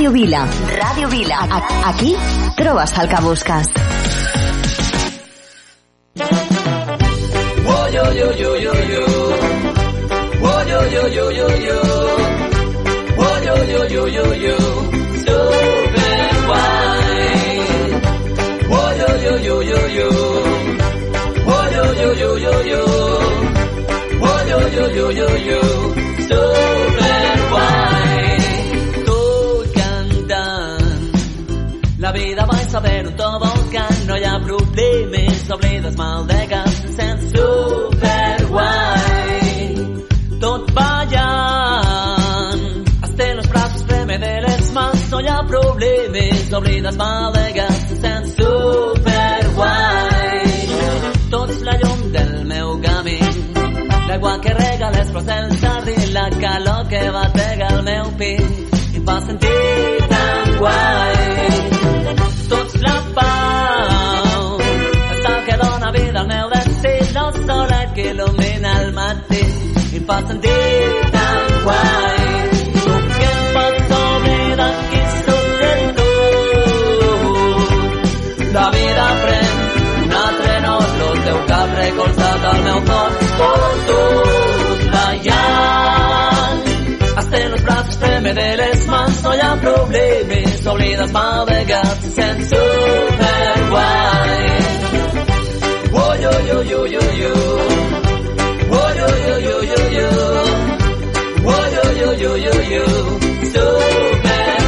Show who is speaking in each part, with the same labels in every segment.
Speaker 1: Ràdio Vila. Ràdio Vila. Aquí trobes el.
Speaker 2: Oh. Oh. Oh. Oh. Oh. Oh. Problemes, oblides mal de gas, sent super guai. Tot ballant, hasta los brazos preme de les mans, no hi ha problemes, oblides mal de gas, sent super guai. Tots la llum del meu camí, l'aigua que rega les flors del jardí, la calor que batega el meu pit, i em fa sentir tan guai pasan tan guay. La vida una al meu cor. Contotallant, estén els braços, treme de les mans, no hi ha problemes, oblides mal de gat, se sent superguai. Ui, ui, ui, ui, ui, ui.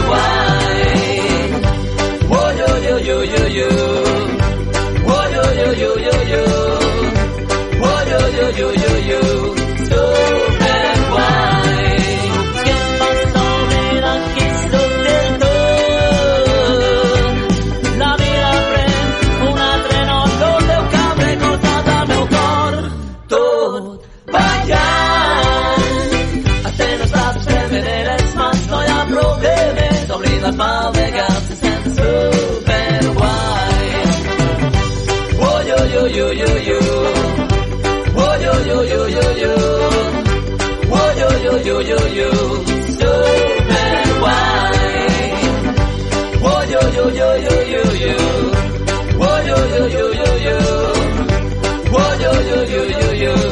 Speaker 2: Guai. Oh, yo, yo, yo, yo, yo. Yo, yo, yo, yo, yo. Yo, yo, yo, yo, yo. Oh. Oh. Oh. Oh. Oh. Oh, yo, yo, yo, yo.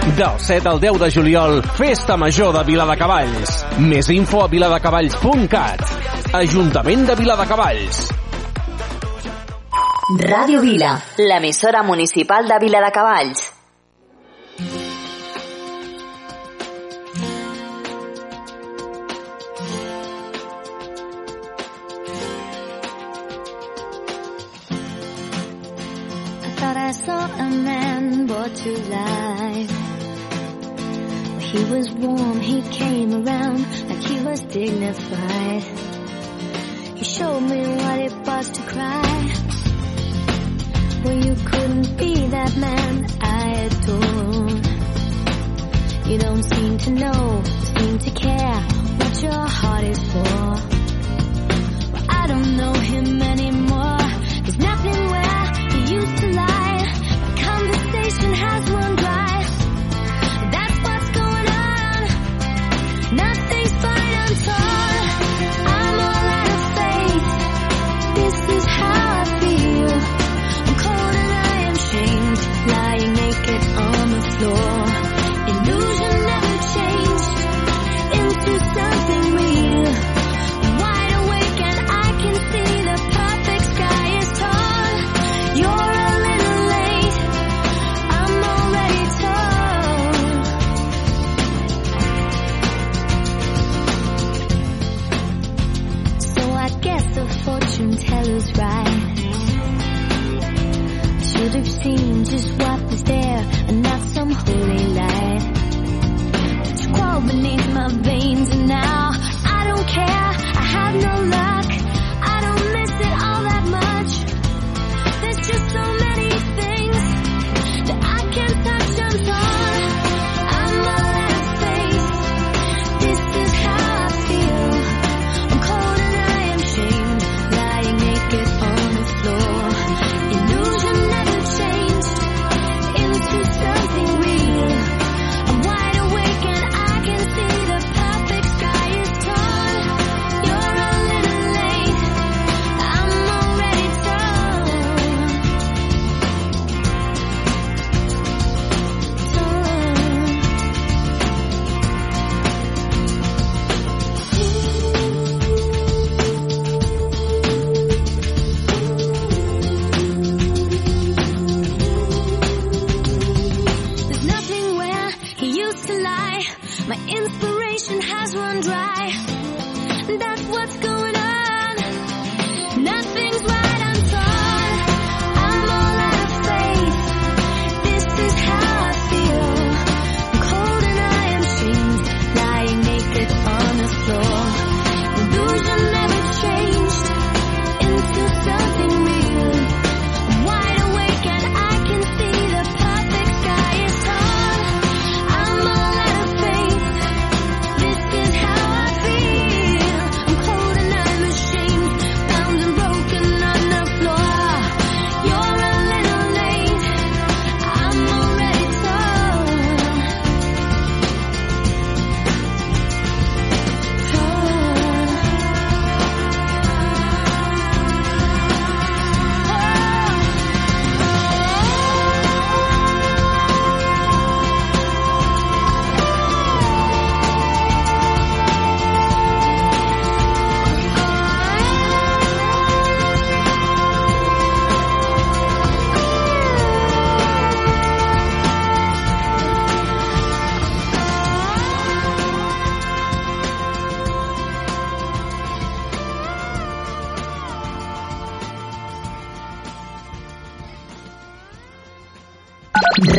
Speaker 3: Del 7 al 10 de juliol, Festa Major de Viladecavalls. Més info a viladecavalls.cat. Ajuntament de Viladecavalls.
Speaker 1: Ràdio Vila, l'emissora municipal de Vila de Cavalls.
Speaker 4: I thought I saw a man brought to life. He was warm, he came around like he was dignified. He showed me what it was to cry. Well, you couldn't be that man I adore. You don't seem to know, seem to care what your heart is for. Well, I don't know him anymore. There's nothing where he used to lie. The conversation has run dry.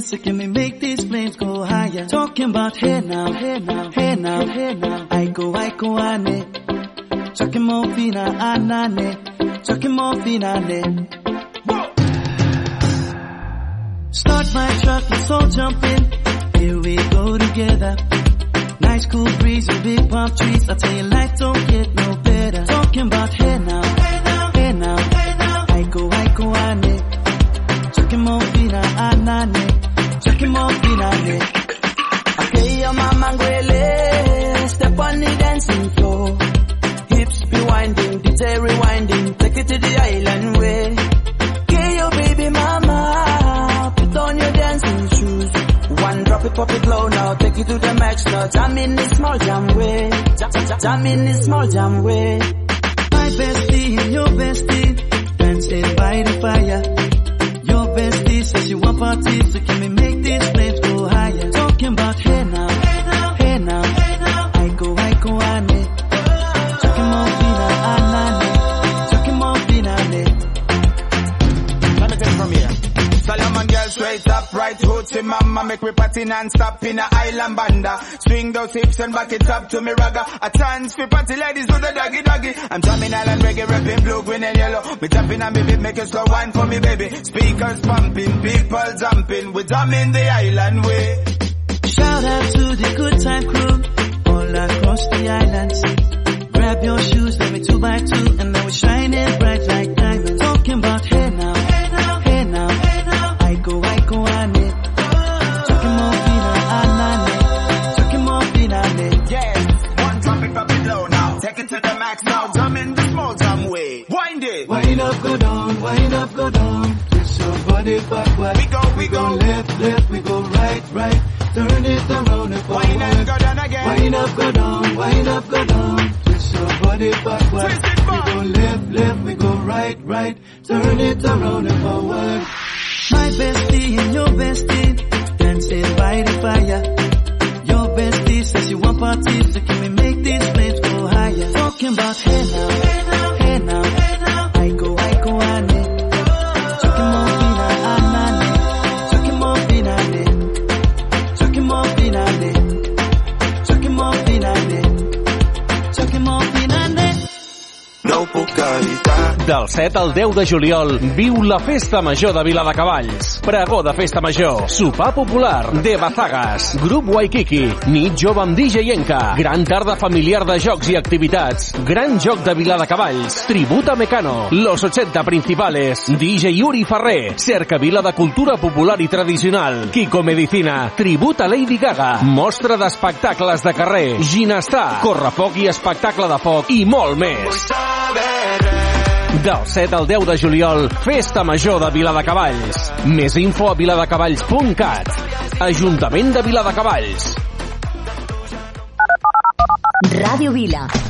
Speaker 5: So can we make these flames go higher? Talking about hey now, hey now,
Speaker 6: Jam in the small jam way. Jam, jam, jam in the small jam way.
Speaker 5: My bestie and your bestie dancing by the fire. Your bestie says she want parties, so can we make these flames go higher? Talking about hey now, hey now, hey now, hey now. I go, I go, ane. Chucking more fina, anane. Chucking more fina, ane.
Speaker 6: Let me take it from here. Solomon girl straight up, right hoochie mama, make me party non-stop in a island banda. Those hips and back it up to me ragga. A chance for party ladies do the doggy doggy. I'm jamming island reggae, rapping blue, green and yellow. Me tapping and baby, make it slow wine for me baby. Speakers pumping, people jumping, we jamming the island way.
Speaker 5: Shout out to the good time crew all across the island. Grab your shoes, let me two by two, and now we're shining bright like diamonds. Talking about up, go down, wind up, go down. Twist your body backward. We go, we go left, left, we go right, right. Turn it around and forward. Wind up, go down again. Wind up, go down, wind up, go down. Twist your body backward. We go left, left, we go right, right. Turn it around and forward. My bestie and your bestie
Speaker 3: 7 al 10 de juliol viu la Festa Major de Viladecavalls. Pregó de Festa Major, sopar popular, de Bazagas, grup Waikiki, nit jove amb DJ Enca, gran tarda familiar de jocs i activitats, gran joc de Viladecavalls, tributa Mecano, los 80 principales, DJ Yuri Ferrer, cerca vila de cultura popular i tradicional, Kiko Medicina, tributa Lady Gaga, mostra d'espectacles de carrer, ginestar, correfoc i espectacle de foc. I molt més. Del 7 al 10 de juliol, Festa Major de Viladecavalls. Més info a viladecavalls.cat. Ajuntament de Viladecavalls.
Speaker 7: Ràdio Vila.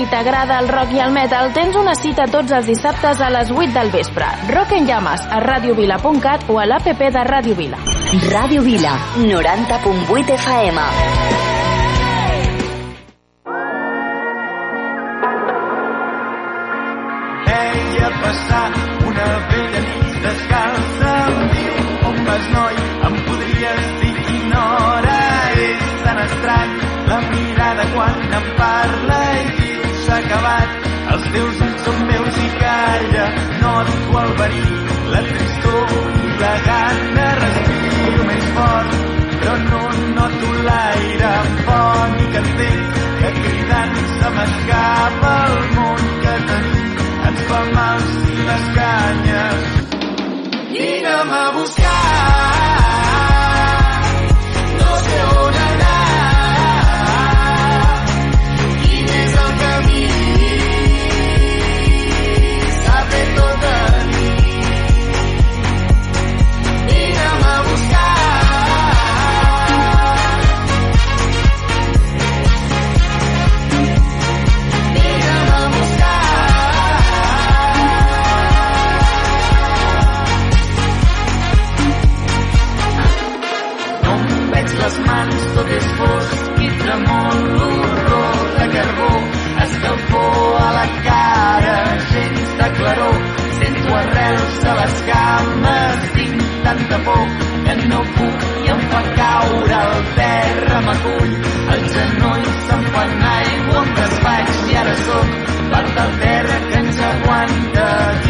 Speaker 8: Si t'agrada el rock i el metal, tens una cita tots els dissabtes a les 8 del vespre. Rock en llames a radiovila.cat o a l'APP de Ràdio Vila.
Speaker 7: Ràdio Vila, 90.8 FM.
Speaker 5: Veia passar una vella nit descalça em diu on vas noi em podries dir quina hora és tan estrany la mirada quan em parla s'ha acabat. Els teus ulls són meus i calla, no et el verí, la tristor i la gana. Respiro més fort, però no noto l'aire font i que entenc que cridant se m'escapa el món que tenim. Ens fa mal si les canyes.
Speaker 7: I a buscar fosc i tremol l'horror de carbó escalfor a la cara gens de claror. Sento arrels a les cames tinc tanta por que no puc i em fa caure al terra m'acull els genolls se'm fan aigua em desfaig i ara sóc part del terra que ens aguanta. aquí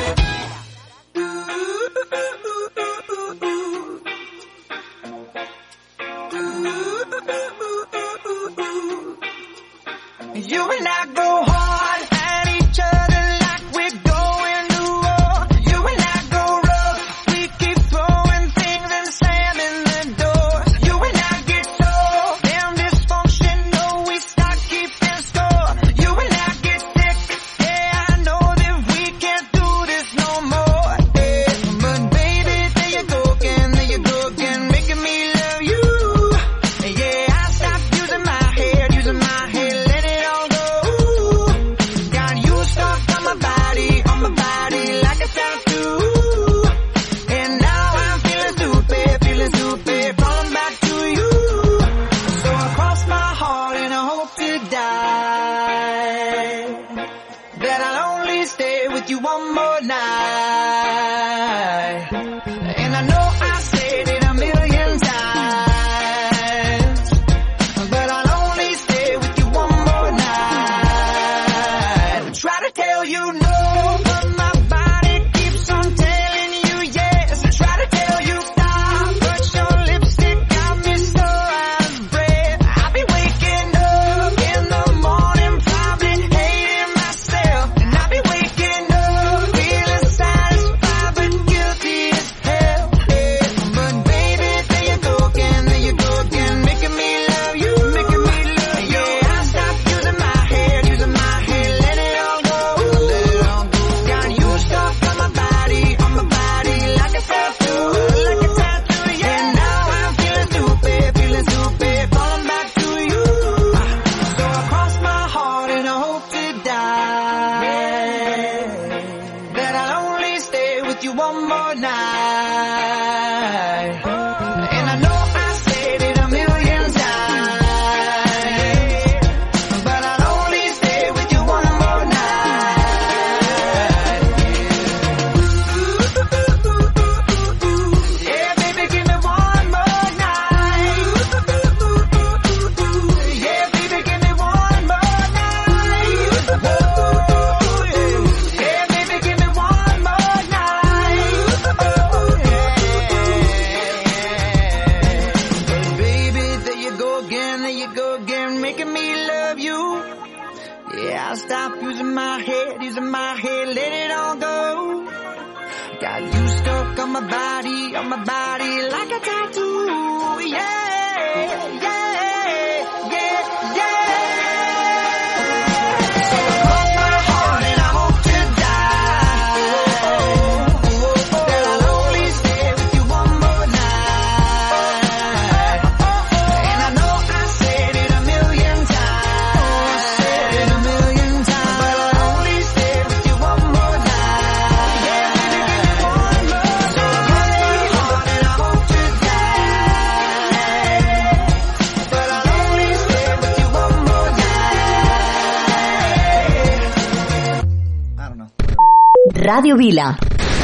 Speaker 1: Ràdio Vila.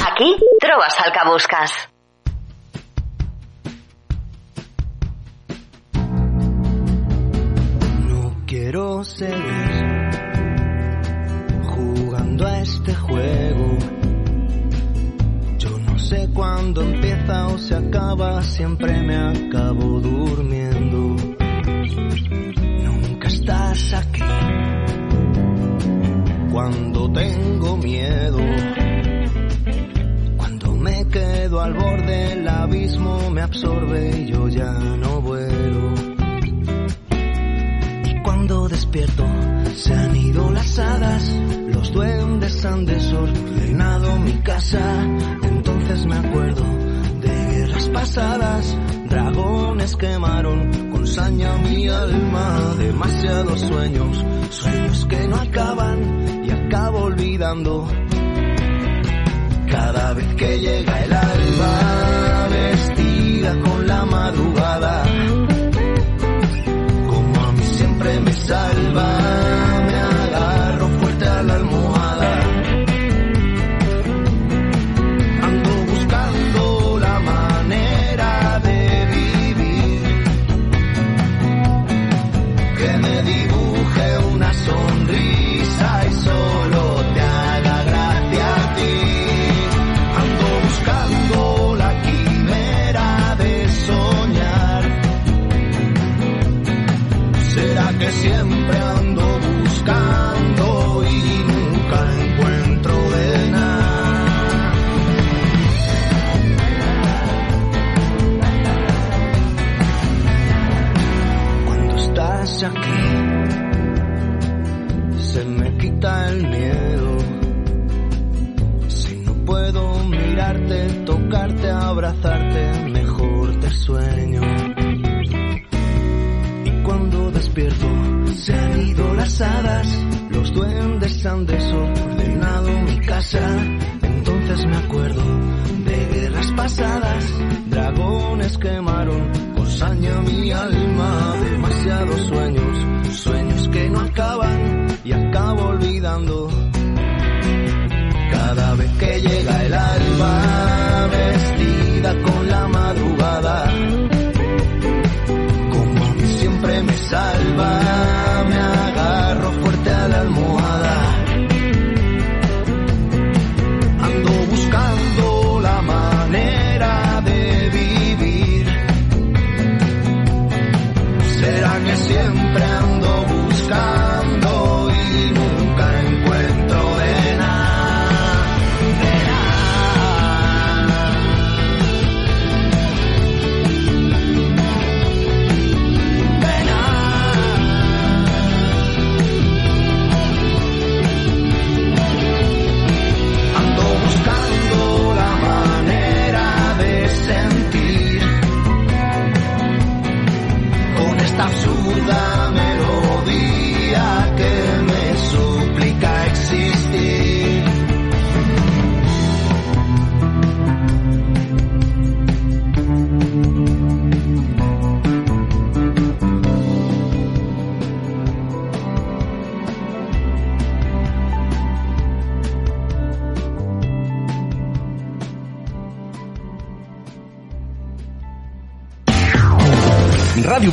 Speaker 1: Aquí trobes el que busques.
Speaker 9: No quiero seguir jugando a este juego. Yo no sé cuándo empieza o se acaba, siempre me acabo durmiendo. Nunca estás aquí cuando tengo miedo. Cuando me quedo al borde, el abismo me absorbe y yo ya no vuelo. Y cuando despierto, se han ido las hadas, los duendes han desordenado mi casa. Entonces me acuerdo de guerras pasadas, dragones quemaron con saña mi alma. Demasiados sueños, sueños que no acaban acabo olvidando. Cada vez que llega el alba, vestida con la madrugada, como a mí siempre me salva,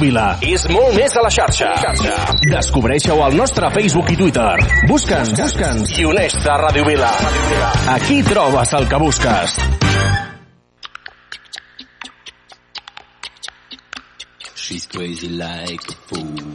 Speaker 3: Vila és molt més a la xarxa. Descobreixeu al nostre Facebook i Twitter. Busca'ns, busca'ns i uneix-te a Ràdio Vila. Aquí trobes el que busques.
Speaker 2: She's crazy like a fool.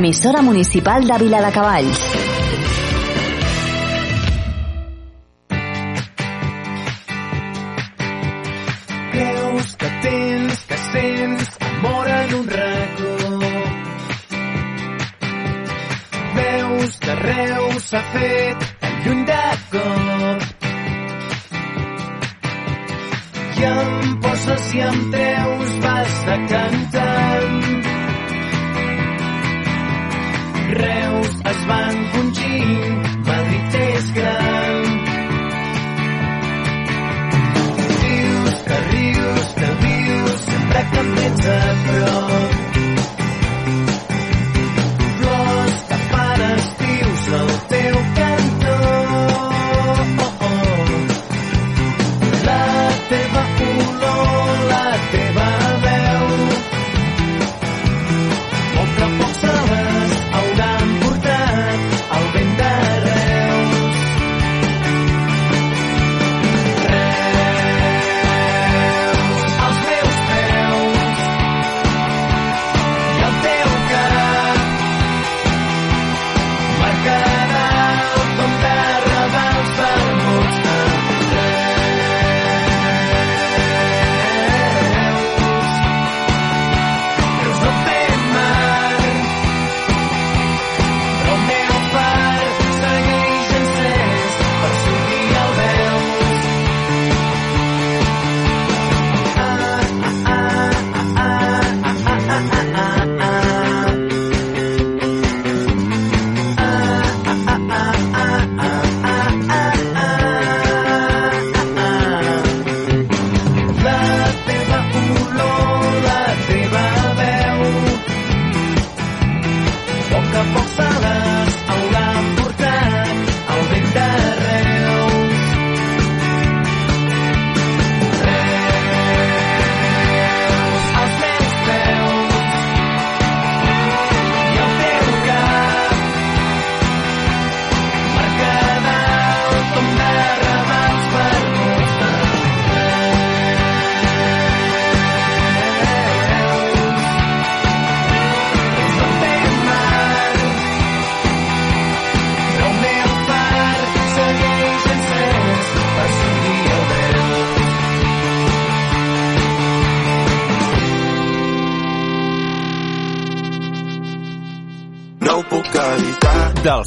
Speaker 1: L'emissora municipal de Vila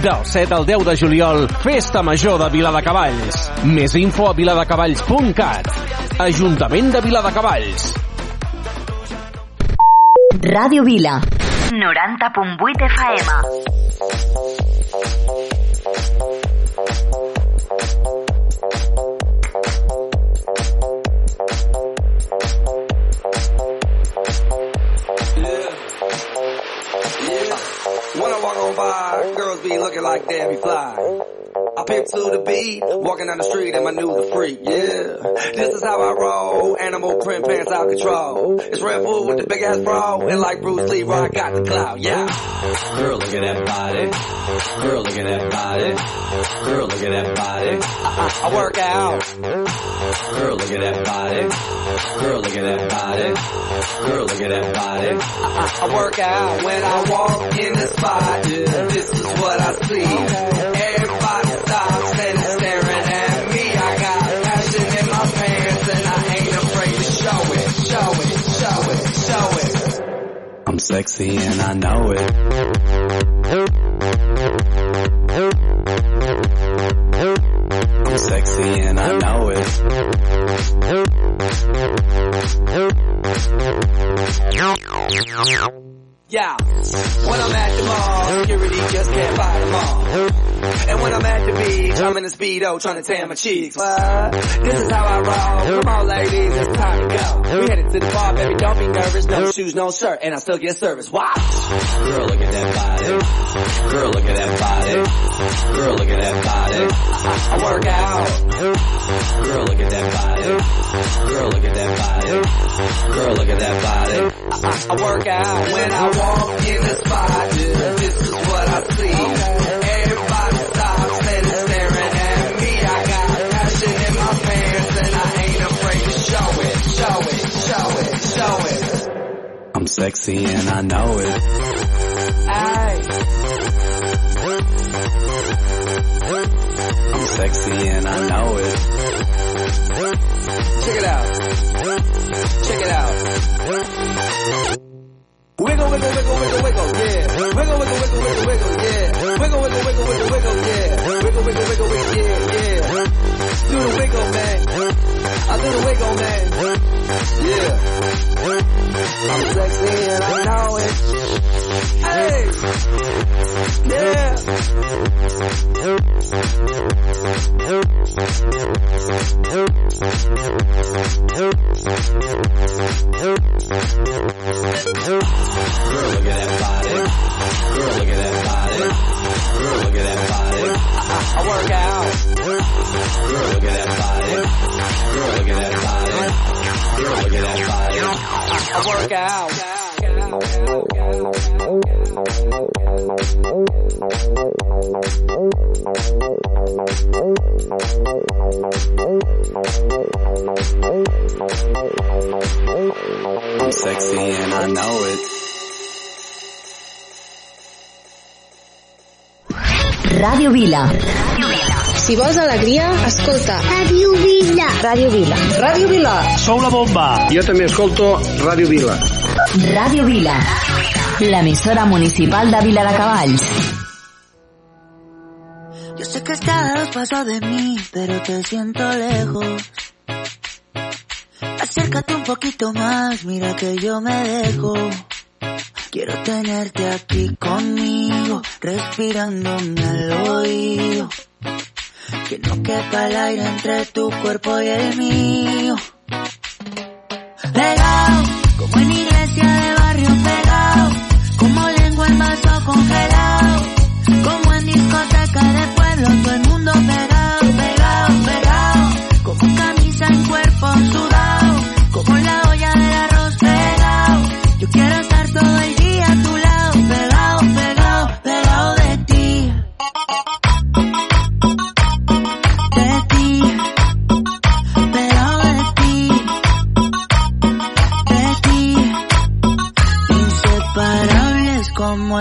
Speaker 3: Del 7 al 10 de juliol, Festa Major de Viladecavalls. Més info a viladecavalls.cat. Ajuntament de Viladecavalls.
Speaker 1: Ràdio Vila. 90.8 FM.
Speaker 10: On girls be looking like Debbie Fly. I pimp to the beat, walking down the street and my new the freak, yeah. This is how I roll, animal print pants out control. It's Red Bull with the big ass bro, and like Bruce Lee, I got the clout, yeah.
Speaker 2: Girl, look at that body. Girl, look at that body. Girl, look at that body.
Speaker 10: I, I work out.
Speaker 2: Girl, look at that body. Girl, look at that body. Girl, look at that body.
Speaker 10: I, I work out when I walk in the spot. Yeah, this is what I see.
Speaker 2: Sexy and I know it. I'm sexy and I know it.
Speaker 10: Yeah, when I'm at the mall, security just can't fight them all. And when I'm at the beach, I'm in a speedo trying to tan my cheeks. This is how I roll. Come on, ladies, it's time to go. We headed to the bar, baby, don't be nervous. No shoes, no shirt, and I still get service. Watch.
Speaker 2: Girl, look at that body. Girl, look at that body. Girl, look at that body.
Speaker 10: I, I work out.
Speaker 2: Girl, look at that body. Girl, look at that body. Girl, look at that body.
Speaker 10: I, I work out when I walk in the spot. This is what I see. Everybody stops and is staring at me. I got passion in my pants and I ain't afraid to show it, show it, show it, show it.
Speaker 2: I'm sexy and I know it.
Speaker 10: Ay,
Speaker 2: I'm sexy and I know it.
Speaker 10: check it out. Check it out. Wiggle, wiggle, wiggle, wiggle, wiggle, yeah. Wiggle, wiggle, wiggle, wiggle, wiggle, yeah. Wiggle, wiggle, wiggle, wiggle, wiggle, yeah. Wiggle, wiggle, wiggle, wiggle, yeah, yeah. Do the wiggle, man. Do the wiggle, man. Yeah. I'm sexy and I know it. Hey. Yeah.
Speaker 2: Girl, look at that body. Girl, look at that body. Girl, look at that body.
Speaker 10: I, I work out.
Speaker 2: Girl, look at that body. Girl, look at that body. Look at that body.
Speaker 10: I, work out.
Speaker 2: I'm sexy and I know it.
Speaker 1: Ràdio Vila.
Speaker 11: Si vols alegria, escolta.
Speaker 12: Ràdio Vila.
Speaker 11: Ràdio Vila. Ràdio Vila.
Speaker 13: Sou la bomba.
Speaker 14: Jo també escolto Ràdio Vila.
Speaker 1: Ràdio Vila. L'emissora municipal de Vila de Cavalls.
Speaker 15: Yo sé que estás a dos pasos de mí, pero te siento lejos. Acércate un poquito más, mira que yo me dejo. Quiero tenerte aquí conmigo, respirándome al oído. Que no aire entre tu cuerpo y el mío. Pegado, como en iglesia de barrio pegado, como lengua en vaso congelado, como en discoteca de pueblo,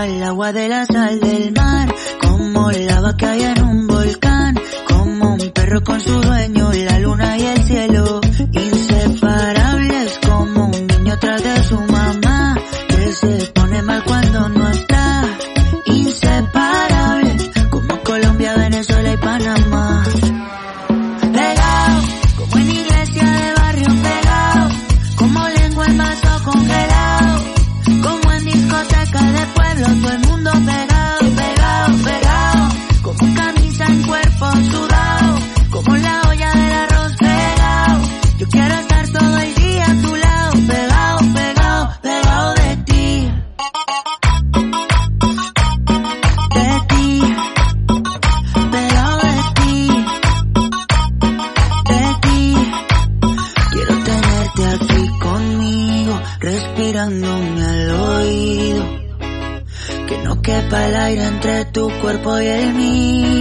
Speaker 15: el agua de la sal del mar, como lava que hay en un volcán, como un perro con su dueño, la luna y el cielo. Inseparables como un niño tras de su mamá, que se cuerpo y el mío.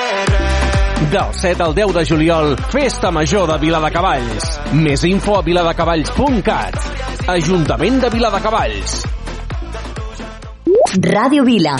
Speaker 3: Del 7 al 10 de juliol, Festa Major de Viladecavalls. Més info a viladecavalls.cat. Ajuntament de Viladecavalls.
Speaker 1: Ràdio Vila.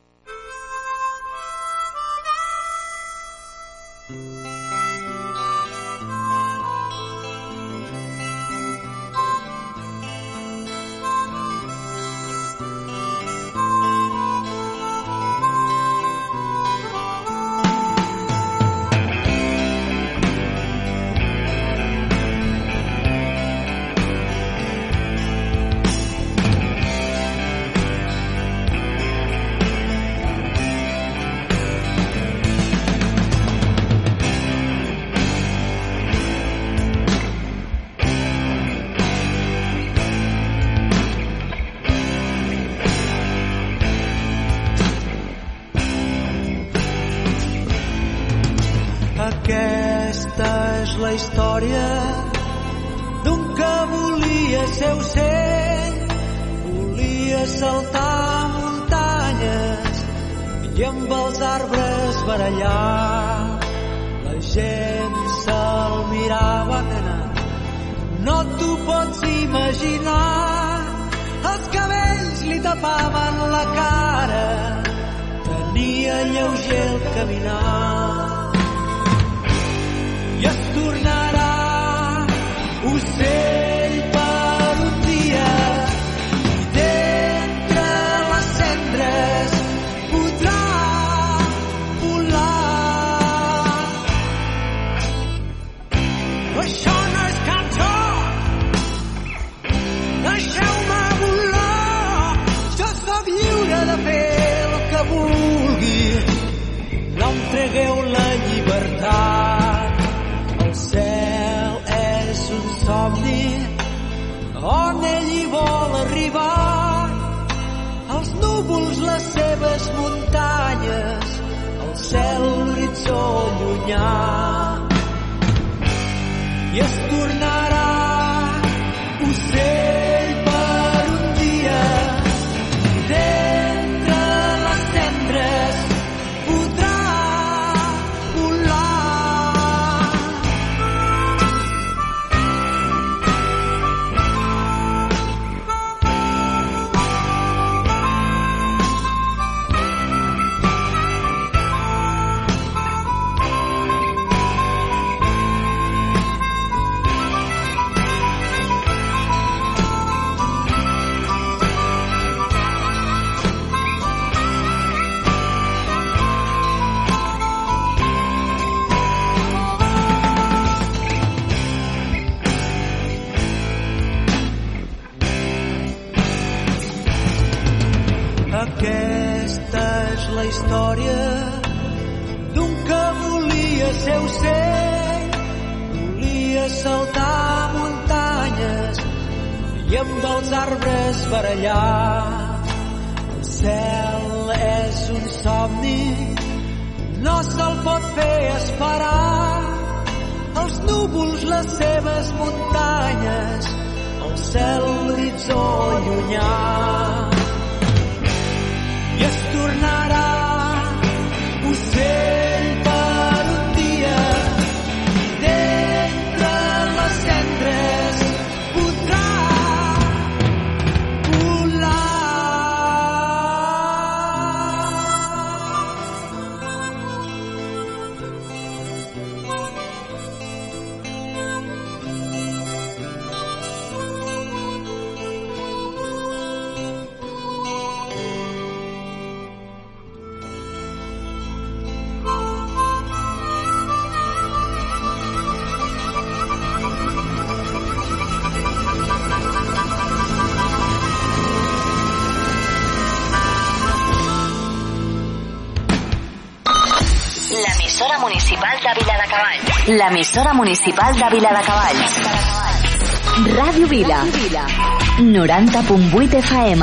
Speaker 1: L'emissora municipal de Viladecavalls. Ràdio Vila. 90.8 FM.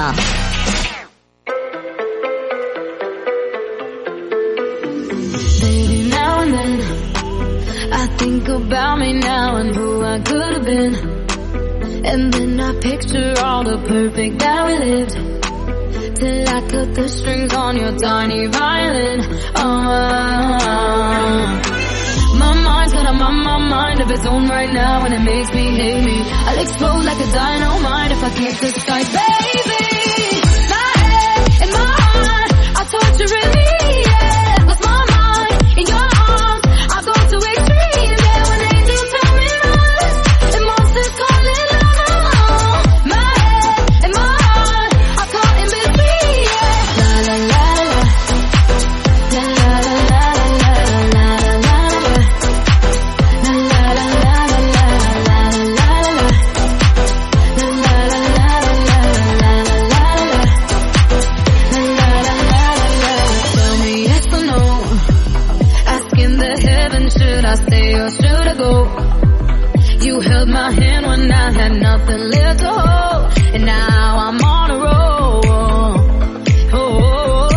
Speaker 16: Baby, now and then I think about me now and who I could have been. And then I picture all the perfect that we lived. Till I cut the strings on your tiny violin. Oh, of its own right now, and it makes me hate me. I'll explode like a dynamite if I can't decide, baby. My head and my heart are torturing. Stay or should I go? You held my hand when I had nothing left to hold, and now I'm on a roll. Oh,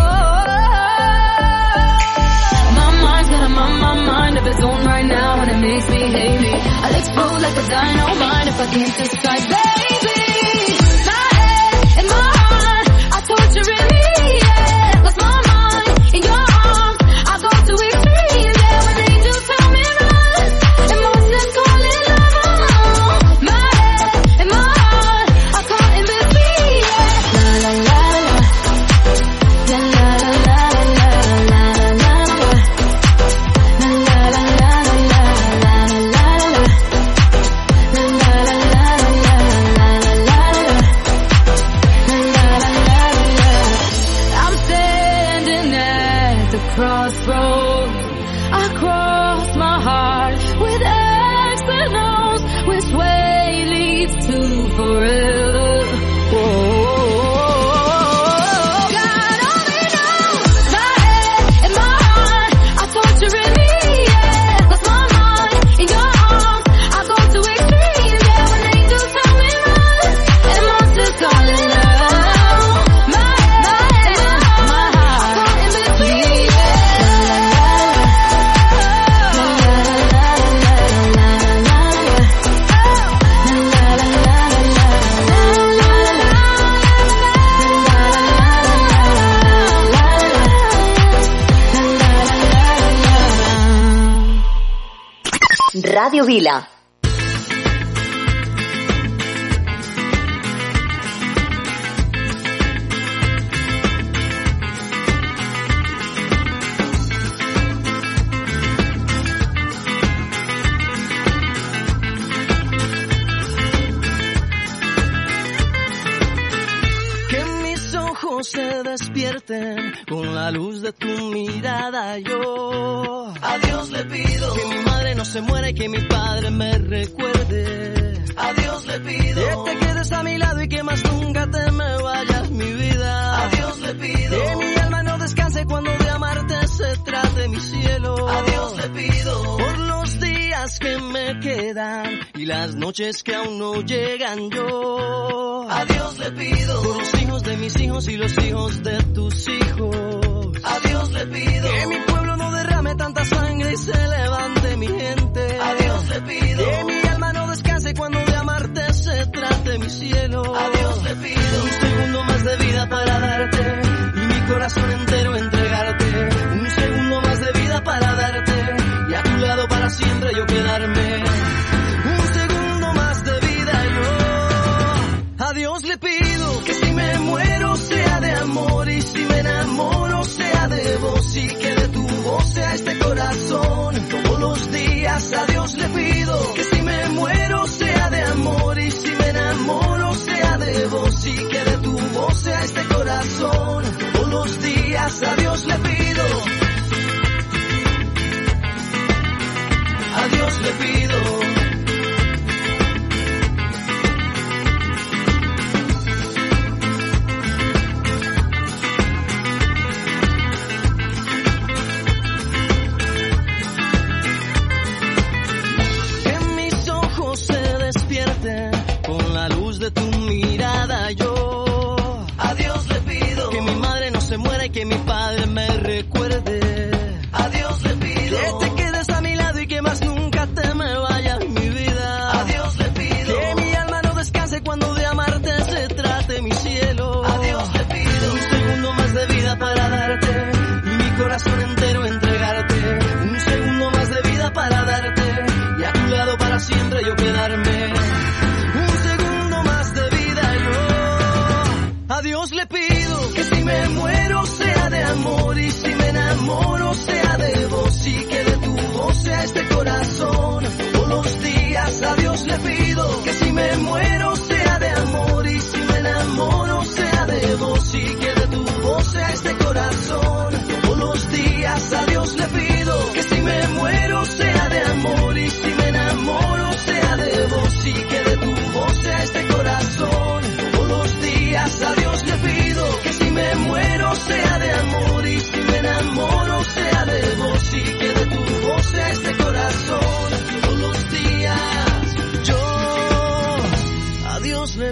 Speaker 16: my mind's got a my, my mind of its own right now, and it makes me hate me. I'll explode like a dynamite if I can't
Speaker 1: Mario Vila.
Speaker 17: Con la luz de tu mirada. Yo a Dios le pido que mi madre no se muera y que mi padre me recuerde. A Dios le pido que te quedes a mi lado y que más nunca te me vayas mi vida. A Dios le pido que mi alma no descanse cuando de amarte se trate mi cielo. A Dios le pido por los días que me quedan y las noches que aún no llegan yo. A Dios le pido por los hijos de mis hijos y los hijos de tus hijos. A Dios le pido que mi pueblo no derrame tanta sangre y se levante mi gente. A Dios le pido que mi alma no descanse cuando de amarte se trate mi cielo. A Dios le pido un segundo más de vida para darte y mi corazón entero este corazón. Todos los días a Dios le pido que si me muero sea de amor y si me enamoro sea de vos y que de tu voz sea este corazón. Todos los días a Dios le pido. A Dios le pido.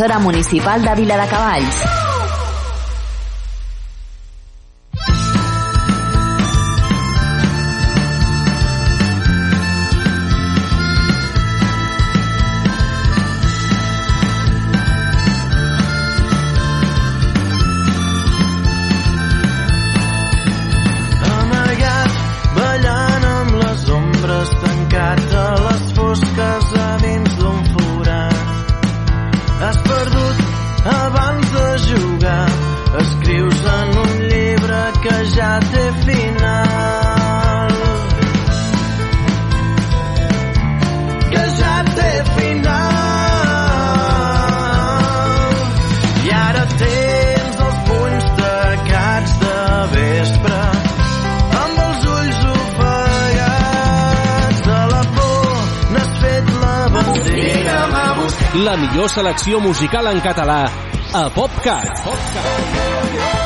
Speaker 1: emissora municipal de
Speaker 9: Viladecavalls. millor selecció musical en català a PopCat. PopCat.